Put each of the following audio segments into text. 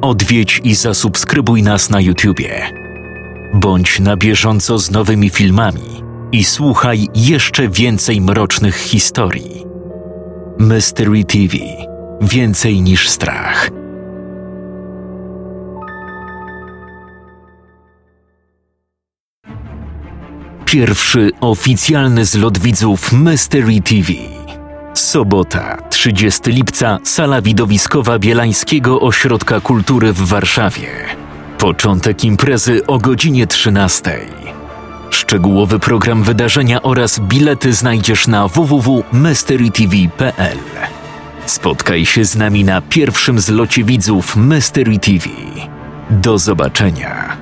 odwiedź i zasubskrybuj nas na YouTubie. Bądź na bieżąco z nowymi filmami i słuchaj jeszcze więcej mrocznych historii. Mystery TV Więcej niż strach. Pierwszy oficjalny zlot widzów Mystery TV. Sobota, 30 lipca, sala widowiskowa Bielańskiego Ośrodka Kultury w Warszawie. Początek imprezy o godzinie 13. Szczegółowy program wydarzenia oraz bilety znajdziesz na www.mysterytv.pl. Spotkaj się z nami na pierwszym zlocie widzów Mystery TV. Do zobaczenia.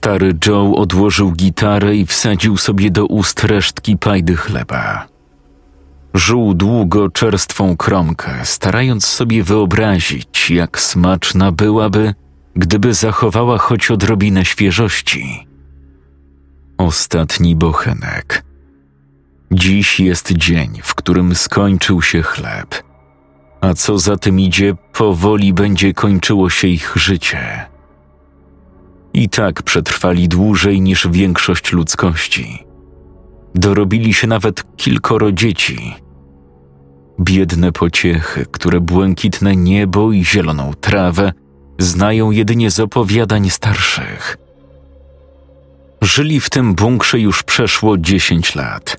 Stary Joe odłożył gitarę i wsadził sobie do ust resztki pajdy chleba. Żuł długo czerstwą kromkę, starając sobie wyobrazić, jak smaczna byłaby, gdyby zachowała choć odrobinę świeżości. Ostatni bochenek. Dziś jest dzień, w którym skończył się chleb, a co za tym idzie, powoli będzie kończyło się ich życie. I tak przetrwali dłużej niż większość ludzkości. Dorobili się nawet kilkoro dzieci. Biedne pociechy, które błękitne niebo i zieloną trawę znają jedynie z opowiadań starszych. Żyli w tym bunkrze już przeszło dziesięć lat.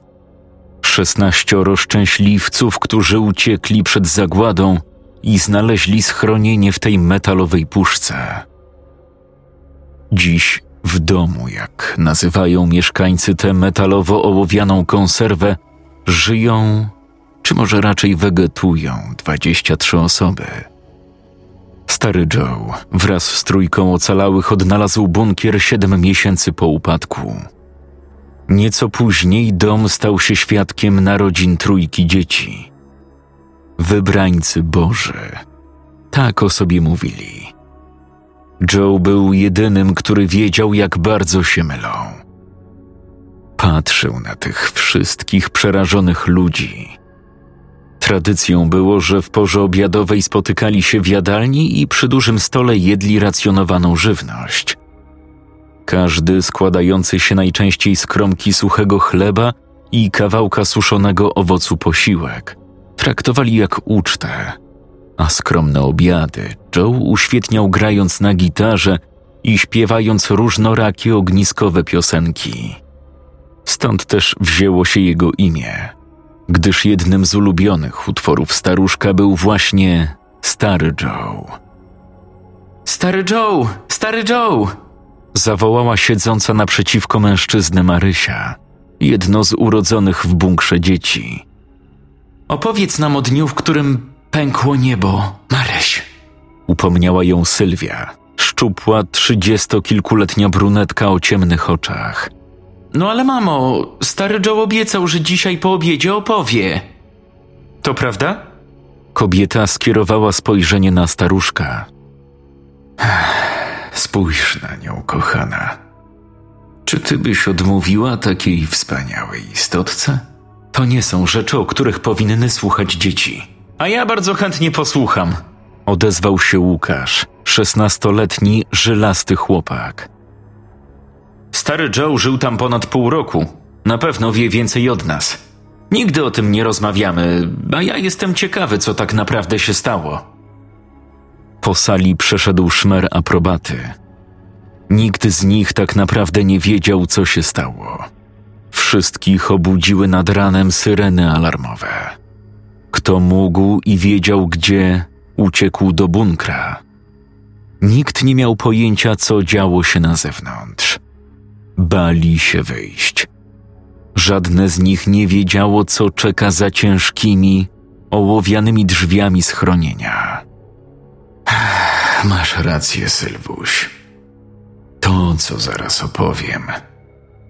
Szesnaścioro szczęśliwców, którzy uciekli przed zagładą i znaleźli schronienie w tej metalowej puszce. Dziś w domu, jak nazywają mieszkańcy tę metalowo-ołowianą konserwę, żyją, czy może raczej wegetują 23 osoby. Stary Joe wraz z trójką ocalałych odnalazł bunkier siedem miesięcy po upadku. Nieco później dom stał się świadkiem narodzin trójki dzieci. Wybrańcy Boży. Tak o sobie mówili. Joe był jedynym, który wiedział, jak bardzo się mylą. Patrzył na tych wszystkich przerażonych ludzi. Tradycją było, że w porze obiadowej spotykali się w jadalni i przy dużym stole jedli racjonowaną żywność. Każdy składający się najczęściej z kromki suchego chleba i kawałka suszonego owocu posiłek traktowali jak ucztę, a skromne obiady Joe uświetniał grając na gitarze i śpiewając różnorakie ogniskowe piosenki. Stąd też wzięło się jego imię, gdyż jednym z ulubionych utworów staruszka był właśnie Stary Joe. Stary Joe! Stary Joe! zawołała siedząca naprzeciwko mężczyzny Marysia, jedno z urodzonych w bunkrze dzieci. Opowiedz nam o dniu, w którym pękło niebo, Maryś upomniała ją Sylwia, szczupła, trzydziestokilkuletnia brunetka o ciemnych oczach. No ale mamo, stary Joe obiecał, że dzisiaj po obiedzie opowie. To prawda? Kobieta skierowała spojrzenie na staruszka. Spójrz na nią, kochana. Czy ty byś odmówiła takiej wspaniałej istotce? To nie są rzeczy, o których powinny słuchać dzieci. A ja bardzo chętnie posłucham, odezwał się Łukasz, szesnastoletni, żylasty chłopak. Stary Joe żył tam ponad pół roku. Na pewno wie więcej od nas. Nigdy o tym nie rozmawiamy, a ja jestem ciekawy, co tak naprawdę się stało. Po sali przeszedł szmer aprobaty. Nikt z nich tak naprawdę nie wiedział, co się stało. Wszystkich obudziły nad ranem syreny alarmowe. Kto mógł i wiedział gdzie, uciekł do bunkra. Nikt nie miał pojęcia, co działo się na zewnątrz. Bali się wyjść. Żadne z nich nie wiedziało, co czeka za ciężkimi, ołowianymi drzwiami schronienia. Masz rację, Sylwuś. To, co zaraz opowiem,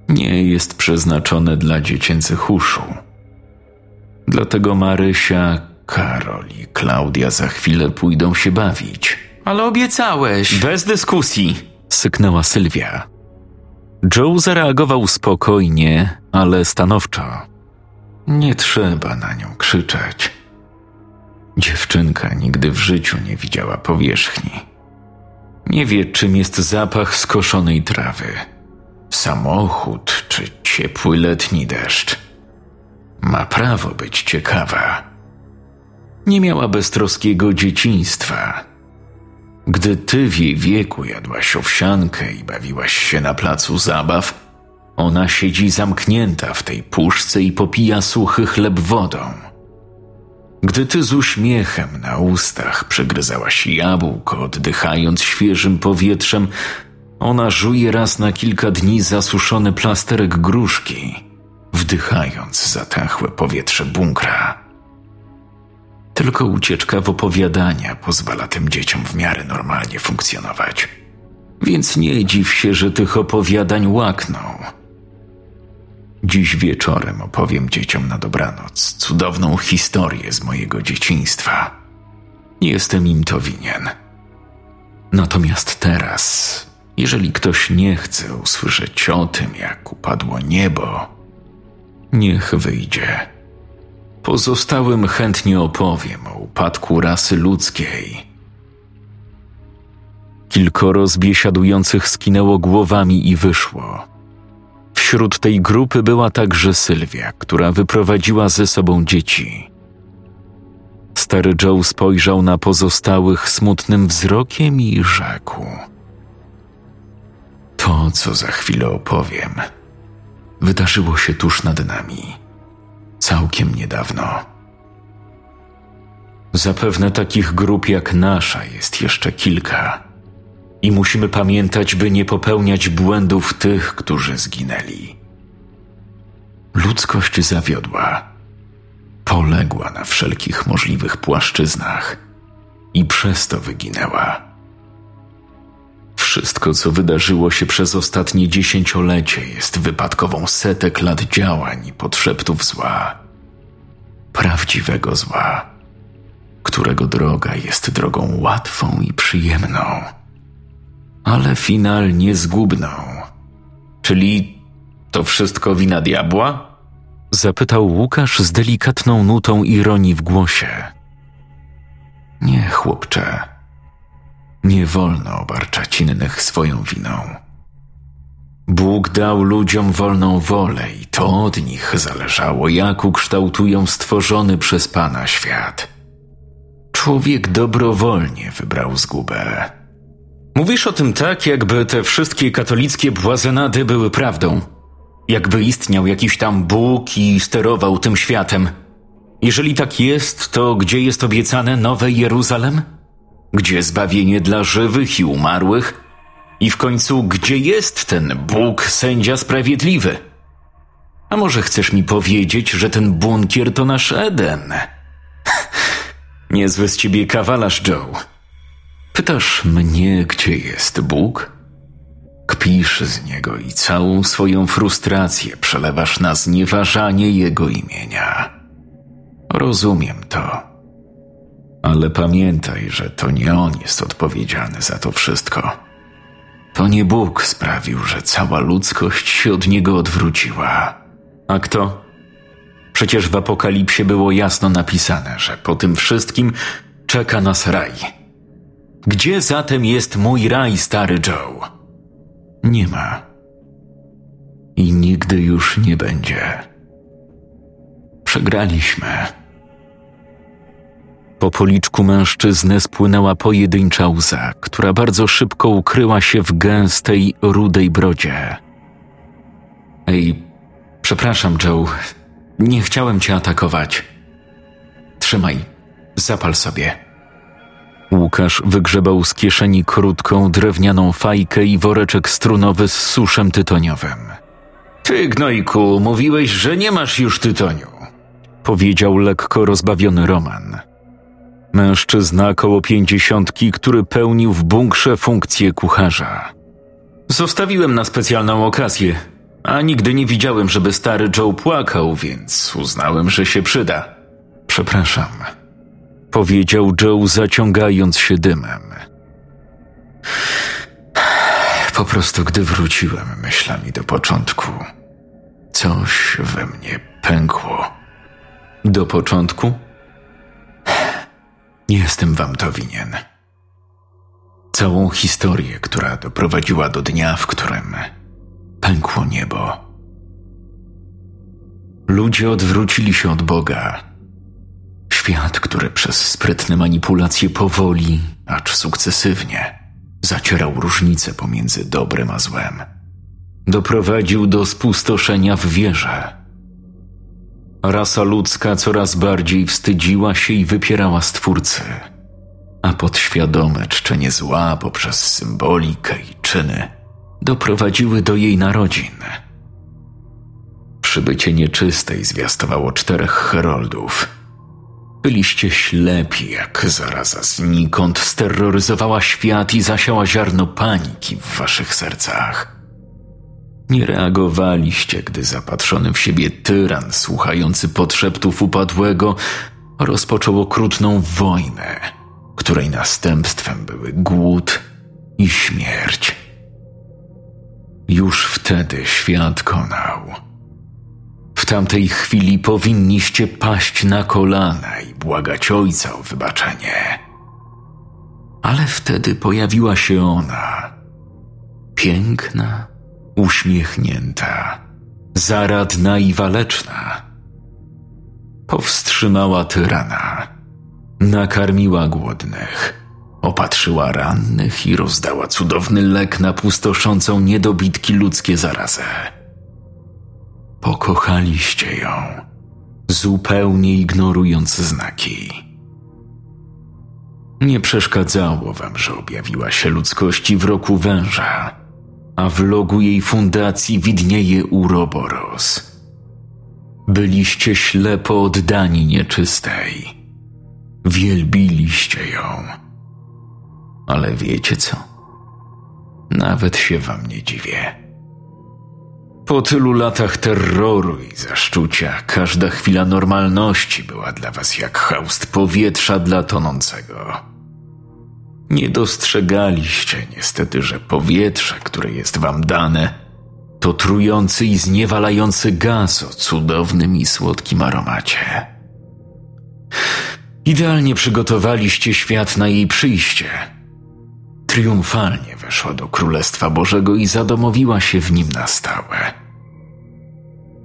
nie jest przeznaczone dla dziecięcych uszu. Dlatego Marysia Karol i Klaudia za chwilę pójdą się bawić. Ale obiecałeś. Bez dyskusji, syknęła Sylwia. Joe zareagował spokojnie, ale stanowczo. Nie trzeba na nią krzyczeć. Dziewczynka nigdy w życiu nie widziała powierzchni. Nie wie, czym jest zapach skoszonej trawy, samochód czy ciepły letni deszcz. Ma prawo być ciekawa. Nie miała beztroskiego dzieciństwa. Gdy ty w jej wieku jadłaś owsiankę i bawiłaś się na placu zabaw, ona siedzi zamknięta w tej puszce i popija suchy chleb wodą. Gdy ty z uśmiechem na ustach przegryzałaś jabłko, oddychając świeżym powietrzem, ona żuje raz na kilka dni zasuszony plasterek gruszki, wdychając zatachłe powietrze bunkra. Tylko ucieczka w opowiadania pozwala tym dzieciom w miarę normalnie funkcjonować. Więc nie dziw się, że tych opowiadań łakną. Dziś wieczorem opowiem dzieciom na dobranoc cudowną historię z mojego dzieciństwa. Jestem im to winien. Natomiast teraz, jeżeli ktoś nie chce usłyszeć o tym, jak upadło niebo, niech wyjdzie. Pozostałym chętnie opowiem o upadku rasy ludzkiej. Kilkoro z biesiadujących skinęło głowami i wyszło. Wśród tej grupy była także Sylwia, która wyprowadziła ze sobą dzieci. Stary Joe spojrzał na pozostałych smutnym wzrokiem i rzekł: To, co za chwilę opowiem, wydarzyło się tuż nad nami, całkiem niedawno. Zapewne takich grup jak nasza jest jeszcze kilka i musimy pamiętać, by nie popełniać błędów tych, którzy zginęli. Ludzkość zawiodła, poległa na wszelkich możliwych płaszczyznach i przez to wyginęła. Wszystko, co wydarzyło się przez ostatnie dziesięciolecie, jest wypadkową setek lat działań podszeptów zła. Prawdziwego zła, którego droga jest drogą łatwą i przyjemną ale finalnie zgubną. Czyli to wszystko wina diabła? Zapytał Łukasz z delikatną nutą ironii w głosie. Nie, chłopcze. Nie wolno obarczać innych swoją winą. Bóg dał ludziom wolną wolę i to od nich zależało, jak ukształtują stworzony przez Pana świat. Człowiek dobrowolnie wybrał zgubę. Mówisz o tym tak, jakby te wszystkie katolickie błazenady były prawdą. Jakby istniał jakiś tam Bóg i sterował tym światem. Jeżeli tak jest, to gdzie jest obiecane Nowe Jeruzalem? Gdzie zbawienie dla żywych i umarłych? I w końcu, gdzie jest ten Bóg, sędzia sprawiedliwy? A może chcesz mi powiedzieć, że ten bunkier to nasz Eden? Niezły z ciebie kawalarz, Joe. Pytasz mnie, gdzie jest Bóg? Kpisz z niego i całą swoją frustrację przelewasz na znieważanie jego imienia. Rozumiem to. Ale pamiętaj, że to nie on jest odpowiedzialny za to wszystko. To nie Bóg sprawił, że cała ludzkość się od niego odwróciła. A kto? Przecież w Apokalipsie było jasno napisane, że po tym wszystkim czeka nas raj gdzie zatem jest mój raj, stary Joe? Nie ma. I nigdy już nie będzie. Przegraliśmy. Po policzku mężczyzny spłynęła pojedyncza łza, która bardzo szybko ukryła się w gęstej, rudej brodzie. Ej, przepraszam, Joe. Nie chciałem cię atakować. Trzymaj, zapal sobie. Łukasz wygrzebał z kieszeni krótką, drewnianą fajkę i woreczek strunowy z suszem tytoniowym. Ty, gnojku, mówiłeś, że nie masz już tytoniu, powiedział lekko rozbawiony Roman. Mężczyzna koło pięćdziesiątki, który pełnił w bunkrze funkcję kucharza. Zostawiłem na specjalną okazję, a nigdy nie widziałem, żeby stary Joe płakał, więc uznałem, że się przyda. Przepraszam powiedział Joe, zaciągając się dymem. Po prostu, gdy wróciłem myślami do początku, coś we mnie pękło. Do początku? Nie jestem wam to winien. Całą historię, która doprowadziła do dnia, w którym pękło niebo. Ludzie odwrócili się od Boga. Świat, który przez sprytne manipulacje powoli, acz sukcesywnie, zacierał różnice pomiędzy dobrem a złem. Doprowadził do spustoszenia w wierze. Rasa ludzka coraz bardziej wstydziła się i wypierała Stwórcy, a podświadome czczenie zła poprzez symbolikę i czyny doprowadziły do jej narodzin. Przybycie nieczystej zwiastowało czterech heroldów – Byliście ślepi, jak zaraza znikąd steroryzowała świat i zasiała ziarno paniki w waszych sercach. Nie reagowaliście, gdy zapatrzony w siebie tyran, słuchający podszeptów upadłego, rozpoczął okrutną wojnę, której następstwem były głód i śmierć. Już wtedy świat konał w tamtej chwili powinniście paść na kolana i błagać ojca o wybaczenie. Ale wtedy pojawiła się ona. Piękna, uśmiechnięta, zaradna i waleczna. Powstrzymała tyrana, nakarmiła głodnych, opatrzyła rannych i rozdała cudowny lek na pustoszącą niedobitki ludzkie zarazę. Pokochaliście ją, zupełnie ignorując znaki. Nie przeszkadzało wam, że objawiła się ludzkości w roku węża, a w logu jej fundacji widnieje Uroboros. Byliście ślepo oddani nieczystej. Wielbiliście ją. Ale wiecie co? Nawet się wam nie dziwię. Po tylu latach terroru i zaszczucia, każda chwila normalności była dla was jak haust powietrza dla tonącego. Nie dostrzegaliście niestety, że powietrze, które jest wam dane, to trujący i zniewalający gaz o cudownym i słodkim aromacie. Idealnie przygotowaliście świat na jej przyjście. Triumfalnie weszła do Królestwa Bożego i zadomowiła się w nim na stałe.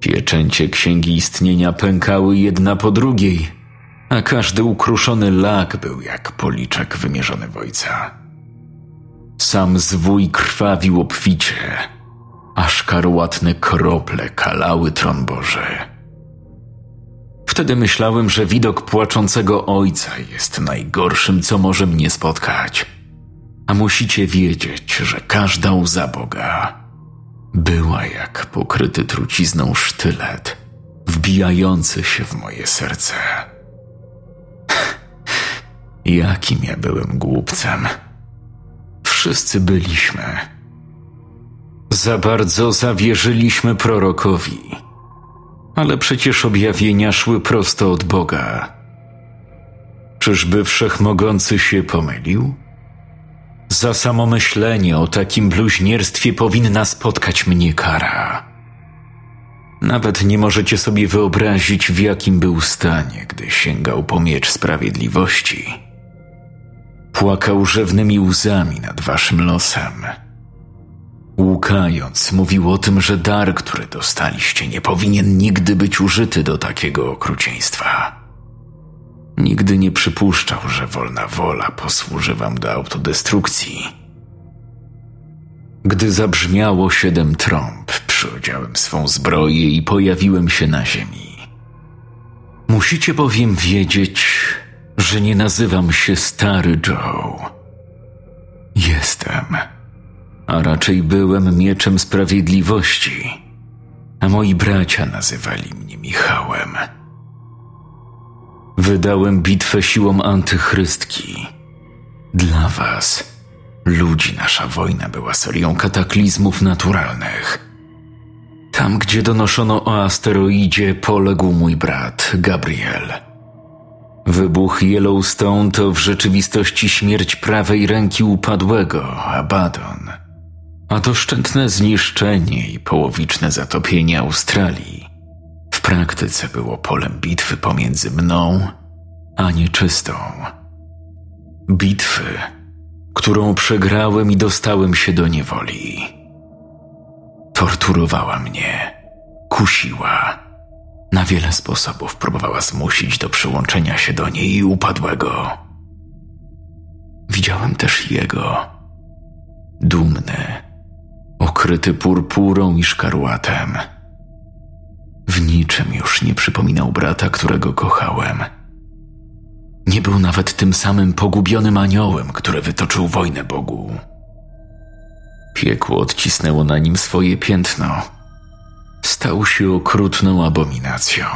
Pieczęcie księgi istnienia pękały jedna po drugiej, a każdy ukruszony lak był jak policzek wymierzony w ojca. Sam zwój krwawił obficie, a szkarłatne krople kalały tron Boży. Wtedy myślałem, że widok płaczącego ojca jest najgorszym, co może mnie spotkać. A musicie wiedzieć, że każda łza Boga była jak pokryty trucizną sztylet, wbijający się w moje serce. Jakim ja byłem głupcem. Wszyscy byliśmy. Za bardzo zawierzyliśmy prorokowi. Ale przecież objawienia szły prosto od Boga. Czyżby wszechmogący się pomylił? Za samo myślenie o takim bluźnierstwie powinna spotkać mnie kara. Nawet nie możecie sobie wyobrazić, w jakim był stanie, gdy sięgał po miecz sprawiedliwości. Płakał rzewnymi łzami nad waszym losem. Łukając, mówił o tym, że dar, który dostaliście, nie powinien nigdy być użyty do takiego okrucieństwa. Nigdy nie przypuszczał, że wolna wola posłuży wam do autodestrukcji. Gdy zabrzmiało siedem trąb, przyodziałem swą zbroję i pojawiłem się na ziemi. Musicie bowiem wiedzieć, że nie nazywam się Stary Joe. Jestem, a raczej byłem mieczem sprawiedliwości, a moi bracia nazywali mnie Michałem. Wydałem bitwę siłom antychrystki. Dla was, ludzi, nasza wojna była serią kataklizmów naturalnych. Tam, gdzie donoszono o asteroidzie, poległ mój brat Gabriel. Wybuch Yellowstone to w rzeczywistości śmierć prawej ręki upadłego, Abaddon. a doszczętne zniszczenie i połowiczne zatopienie Australii w praktyce było polem bitwy pomiędzy mną a nieczystą. Bitwy, którą przegrałem i dostałem się do niewoli. Torturowała mnie, kusiła, na wiele sposobów próbowała zmusić do przyłączenia się do niej i upadłego. Widziałem też jego, dumny, okryty purpurą i szkarłatem. W niczym już nie przypominał brata, którego kochałem. Nie był nawet tym samym pogubionym aniołem, który wytoczył wojnę Bogu. Piekło odcisnęło na nim swoje piętno. Stał się okrutną abominacją,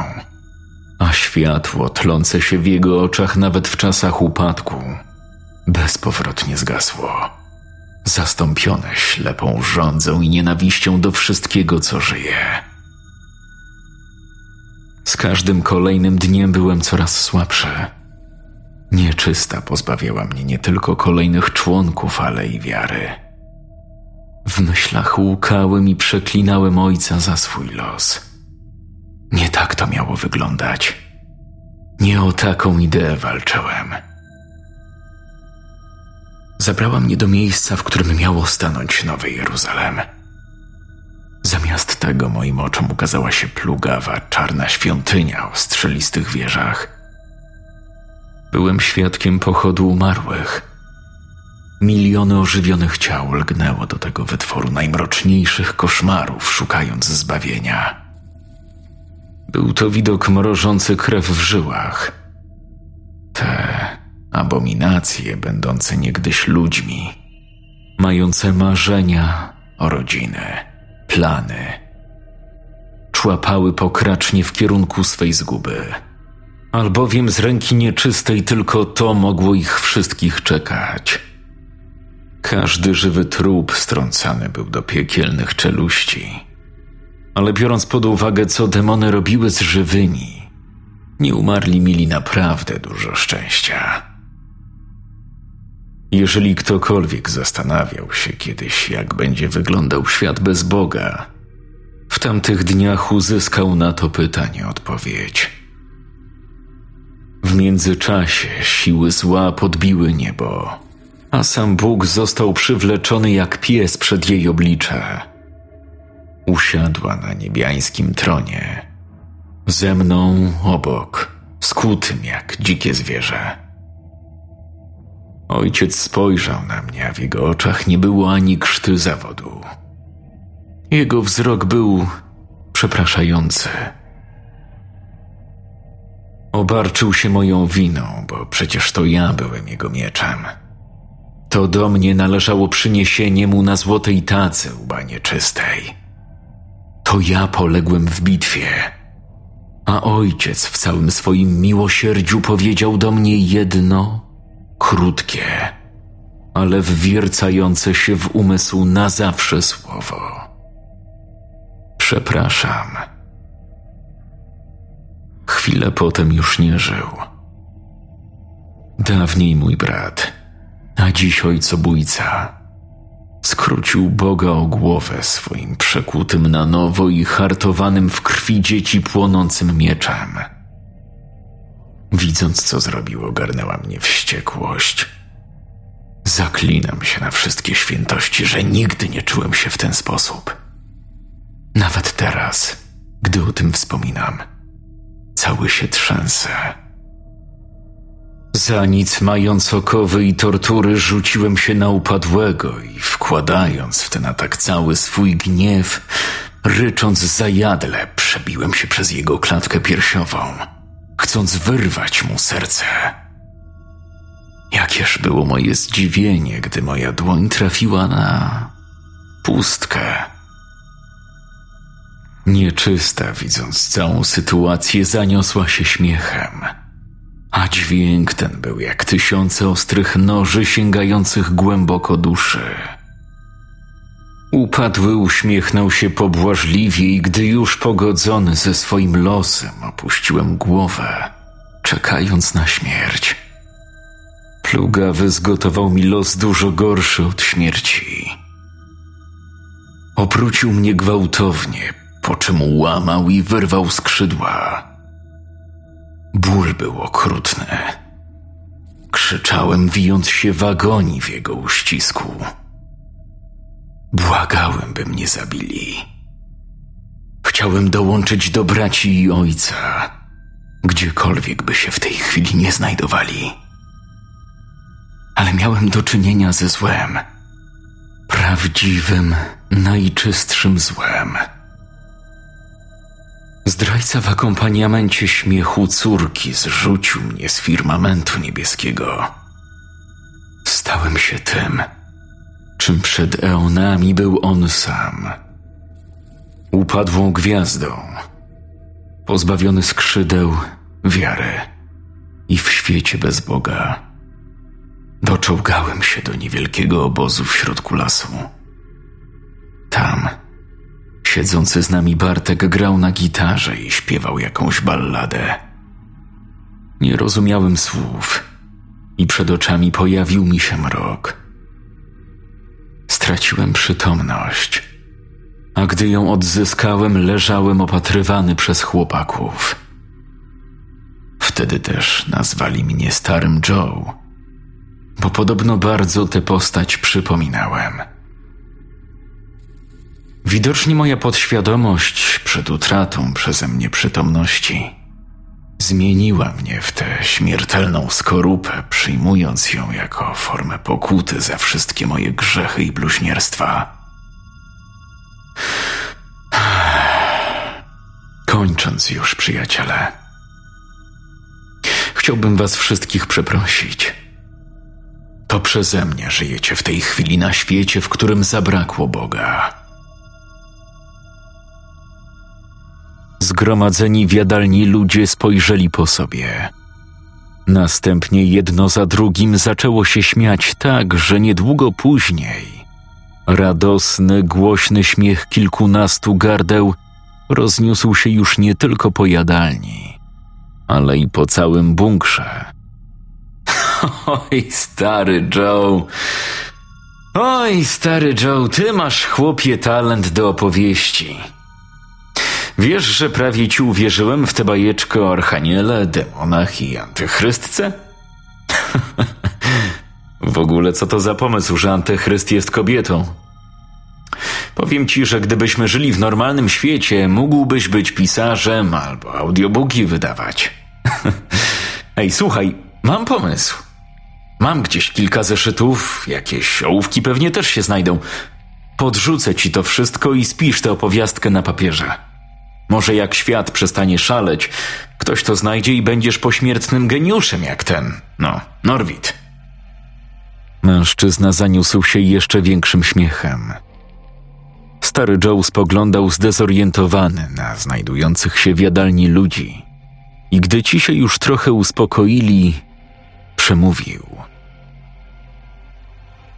a światło tlące się w jego oczach nawet w czasach upadku bezpowrotnie zgasło zastąpione ślepą rządzą i nienawiścią do wszystkiego, co żyje. Z każdym kolejnym dniem byłem coraz słabszy. Nieczysta pozbawiała mnie nie tylko kolejnych członków, ale i wiary. W myślach łukałem i przeklinałem ojca za swój los. Nie tak to miało wyglądać. Nie o taką ideę walczyłem zabrała mnie do miejsca, w którym miało stanąć Nowy Jeruzalem. Zamiast tego moim oczom ukazała się plugawa, czarna świątynia o strzelistych wieżach. Byłem świadkiem pochodu umarłych. Miliony ożywionych ciał lgnęło do tego wytworu najmroczniejszych koszmarów, szukając zbawienia. Był to widok mrożący krew w żyłach. Te abominacje będące niegdyś ludźmi, mające marzenia o rodzinę, plany, człapały pokracznie w kierunku swej zguby, albowiem z ręki nieczystej tylko to mogło ich wszystkich czekać. Każdy żywy trup strącany był do piekielnych czeluści. Ale biorąc pod uwagę, co demony robiły z żywymi, nie umarli mieli naprawdę dużo szczęścia. Jeżeli ktokolwiek zastanawiał się kiedyś, jak będzie wyglądał świat bez Boga, w tamtych dniach uzyskał na to pytanie odpowiedź. W międzyczasie siły zła podbiły niebo, a sam Bóg został przywleczony jak pies przed jej oblicze. Usiadła na niebiańskim tronie, ze mną obok, skutym jak dzikie zwierzę. Ojciec spojrzał na mnie, a w jego oczach nie było ani krzty zawodu. Jego wzrok był przepraszający. Obarczył się moją winą, bo przecież to ja byłem jego mieczem. To do mnie należało przyniesienie mu na złotej tacy łba nieczystej. To ja poległem w bitwie, a ojciec w całym swoim miłosierdziu powiedział do mnie jedno krótkie, ale wwiercające się w umysł na zawsze słowo. Przepraszam. Chwilę potem już nie żył. Dawniej mój brat, a dziś ojcobójca, skrócił Boga o głowę swoim przekutym na nowo i hartowanym w krwi dzieci płonącym mieczem. Widząc, co zrobił, ogarnęła mnie wściekłość. Zaklinam się na wszystkie świętości, że nigdy nie czułem się w ten sposób. Nawet teraz, gdy o tym wspominam, cały się trzęsę. Za nic mając okowy i tortury, rzuciłem się na upadłego i wkładając w ten atak cały swój gniew, rycząc zajadle, przebiłem się przez jego klatkę piersiową chcąc wyrwać mu serce. Jakież było moje zdziwienie, gdy moja dłoń trafiła na pustkę. Nieczysta, widząc całą sytuację, zaniosła się śmiechem, a dźwięk ten był jak tysiące ostrych noży sięgających głęboko duszy. Upadły uśmiechnął się pobłażliwie i gdy już pogodzony ze swoim losem opuściłem głowę, czekając na śmierć. Plugawy zgotował mi los dużo gorszy od śmierci. Oprócił mnie gwałtownie, po czym łamał i wyrwał skrzydła. Ból był okrutny. Krzyczałem, wijąc się w agonii w jego uścisku. Błagałem, by mnie zabili. Chciałem dołączyć do braci i ojca, gdziekolwiek by się w tej chwili nie znajdowali. Ale miałem do czynienia ze złem, prawdziwym, najczystszym złem. Zdrajca w akompaniamencie śmiechu córki zrzucił mnie z firmamentu niebieskiego. Stałem się tym, czym przed eonami był on sam. Upadłą gwiazdą, pozbawiony skrzydeł, wiary i w świecie bez Boga. Doczołgałem się do niewielkiego obozu w środku lasu. Tam, siedzący z nami Bartek grał na gitarze i śpiewał jakąś balladę. Nie rozumiałem słów i przed oczami pojawił mi się mrok. Straciłem przytomność, a gdy ją odzyskałem, leżałem opatrywany przez chłopaków. Wtedy też nazwali mnie Starym Joe, bo podobno bardzo tę postać przypominałem. Widocznie moja podświadomość przed utratą przeze mnie przytomności zmieniła mnie w tę śmiertelną skorupę, przyjmując ją jako formę pokuty za wszystkie moje grzechy i bluźnierstwa. Kończąc już, przyjaciele, chciałbym Was wszystkich przeprosić. To przeze mnie żyjecie w tej chwili na świecie, w którym zabrakło Boga. Zgromadzeni w jadalni ludzie spojrzeli po sobie. Następnie jedno za drugim zaczęło się śmiać tak, że niedługo później radosny, głośny śmiech kilkunastu gardeł rozniósł się już nie tylko po jadalni, ale i po całym bunkrze. Oj, stary Joe. Oj, stary Joe, ty masz chłopie talent do opowieści. Wiesz, że prawie ci uwierzyłem w tę bajeczkę o Archaniele, demonach i antychrystce? w ogóle co to za pomysł, że antychryst jest kobietą? Powiem ci, że gdybyśmy żyli w normalnym świecie, mógłbyś być pisarzem albo audiobooki wydawać. Ej, słuchaj, mam pomysł. Mam gdzieś kilka zeszytów, jakieś ołówki pewnie też się znajdą. Podrzucę ci to wszystko i spisz tę opowiastkę na papierze. Może jak świat przestanie szaleć, ktoś to znajdzie i będziesz pośmiertnym geniuszem jak ten, no, Norwid. Mężczyzna zaniósł się jeszcze większym śmiechem. Stary Joe spoglądał zdezorientowany na znajdujących się w jadalni ludzi i gdy ci się już trochę uspokoili, przemówił.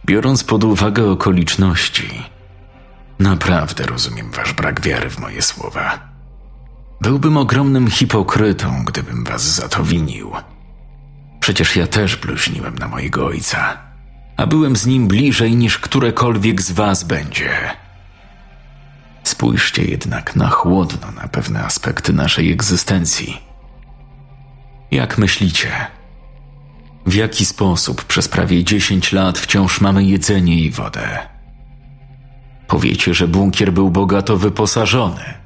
Biorąc pod uwagę okoliczności, naprawdę rozumiem wasz brak wiary w moje słowa. Byłbym ogromnym hipokrytą, gdybym was za to winił. Przecież ja też bluźniłem na mojego ojca, a byłem z nim bliżej niż którekolwiek z was będzie. Spójrzcie jednak na chłodno na pewne aspekty naszej egzystencji. Jak myślicie? W jaki sposób przez prawie 10 lat wciąż mamy jedzenie i wodę? Powiecie, że bunkier był bogato wyposażony –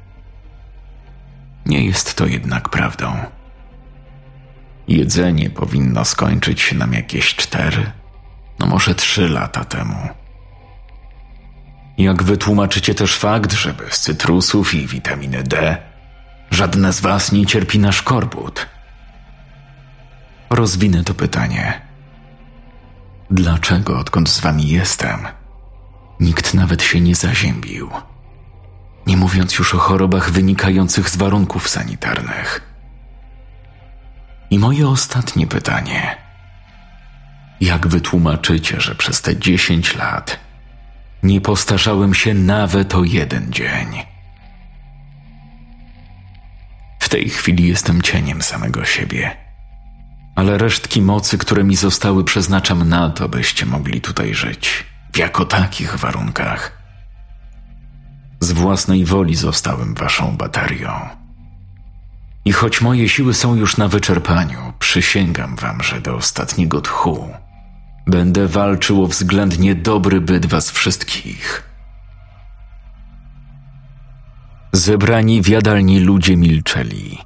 nie jest to jednak prawdą. Jedzenie powinno skończyć się nam jakieś cztery, no może trzy lata temu. Jak wytłumaczycie też fakt, że bez cytrusów i witaminy D żadne z was nie cierpi na szkorbut? Rozwinę to pytanie. Dlaczego, odkąd z wami jestem, nikt nawet się nie zaziębił? Nie mówiąc już o chorobach wynikających z warunków sanitarnych. I moje ostatnie pytanie. Jak wytłumaczycie, że przez te dziesięć lat nie postarzałem się nawet o jeden dzień? W tej chwili jestem cieniem samego siebie, ale resztki mocy, które mi zostały, przeznaczam na to, byście mogli tutaj żyć w jako takich warunkach Z własnej woli zostałem waszą baterią. I choć moje siły są już na wyczerpaniu, przysięgam wam, że do ostatniego tchu będę walczył o względnie dobry byt was wszystkich. Zebrani w jadalni ludzie milczeli.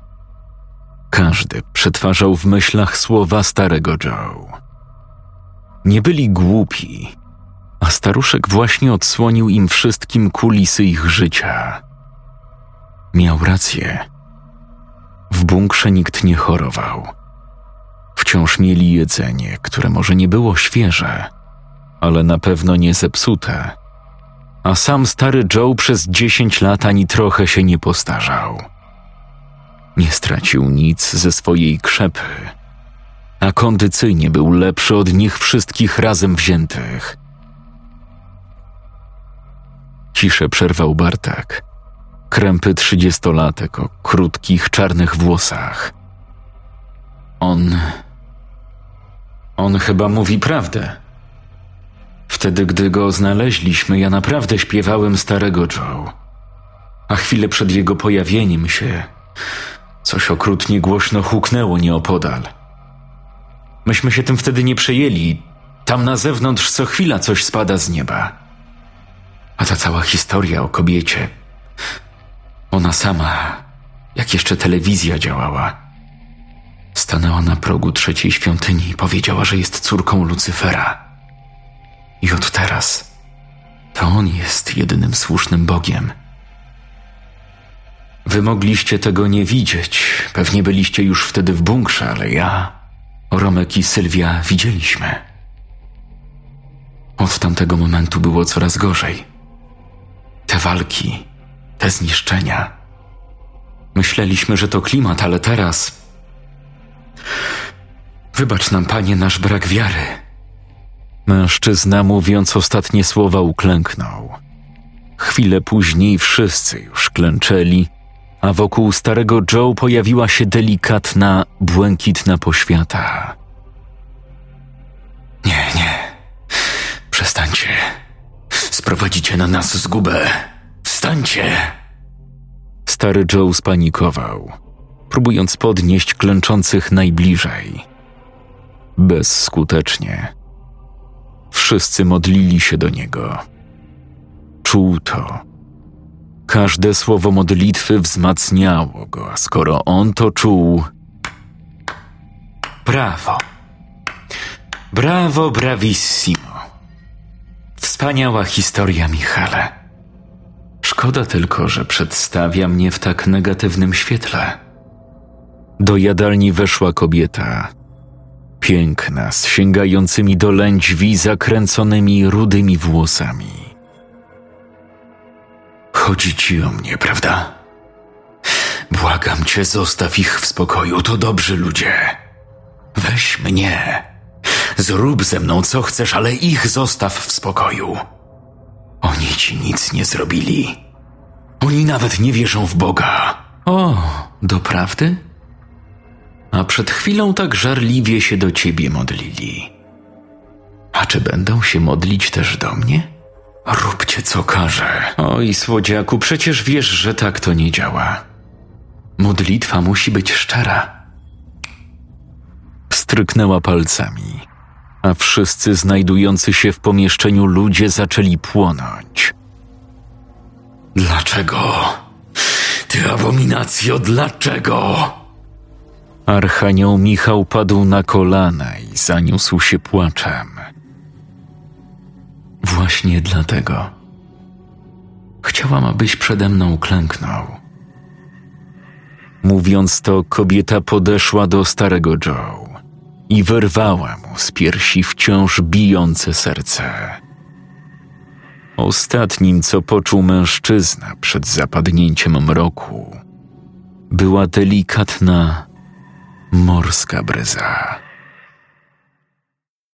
Każdy przetwarzał w myślach słowa starego Joe. Nie byli głupi, a staruszek właśnie odsłonił im wszystkim kulisy ich życia. Miał rację. W bunkrze nikt nie chorował. Wciąż mieli jedzenie, które może nie było świeże, ale na pewno nie zepsute. A sam stary Joe przez dziesięć lat ani trochę się nie postarzał. Nie stracił nic ze swojej krzepy, a kondycyjnie był lepszy od nich wszystkich razem wziętych. Ciszę przerwał Bartek, krępy trzydziestolatek o krótkich, czarnych włosach. On. On chyba mówi prawdę. Wtedy, gdy go znaleźliśmy, ja naprawdę śpiewałem starego Joe. A chwilę przed jego pojawieniem się Coś okrutnie głośno huknęło nieopodal. Myśmy się tym wtedy nie przejęli. Tam na zewnątrz co chwila coś spada z nieba. A ta cała historia o kobiecie. Ona sama, jak jeszcze telewizja działała, stanęła na progu trzeciej świątyni i powiedziała, że jest córką Lucyfera. I od teraz to on jest jedynym słusznym Bogiem Wy mogliście tego nie widzieć. Pewnie byliście już wtedy w bunkrze, ale ja, Romek i Sylwia widzieliśmy. Od tamtego momentu było coraz gorzej. Te walki, te zniszczenia. Myśleliśmy, że to klimat, ale teraz. Wybacz nam, panie, nasz brak wiary. Mężczyzna, mówiąc ostatnie słowa, uklęknął. Chwilę później wszyscy już klęczeli a wokół starego Joe pojawiła się delikatna, błękitna poświata. Nie, nie. Przestańcie. Sprowadzicie na nas zgubę. Wstańcie! Stary Joe spanikował, próbując podnieść klęczących najbliżej. Bezskutecznie. Wszyscy modlili się do niego. Czuł to Każde słowo modlitwy wzmacniało go, a skoro on to czuł. Brawo. Brawo, bravissimo. Wspaniała historia, Michale. Szkoda tylko, że przedstawia mnie w tak negatywnym świetle. Do jadalni weszła kobieta. Piękna, z sięgającymi do lędźwi zakręconymi rudymi włosami. Chodzi ci o mnie, prawda? Błagam cię, zostaw ich w spokoju, to dobrzy ludzie. Weź mnie. Zrób ze mną co chcesz, ale ich zostaw w spokoju. Oni ci nic nie zrobili. Oni nawet nie wierzą w Boga. O, doprawdy? A przed chwilą tak żarliwie się do ciebie modlili. A czy będą się modlić też do mnie? Róbcie co każe. Oj, słodziaku, przecież wiesz, że tak to nie działa. Modlitwa musi być szczera. Stryknęła palcami, a wszyscy znajdujący się w pomieszczeniu ludzie zaczęli płonąć. Dlaczego? Ty abominacjo, dlaczego? Archanioł Michał padł na kolana i zaniósł się płaczem. Właśnie dlatego. Chciałam, abyś przede mną klęknął. Mówiąc to, kobieta podeszła do starego Joe i wyrwała mu z piersi wciąż bijące serce. Ostatnim, co poczuł mężczyzna przed zapadnięciem mroku, była delikatna morska bryza.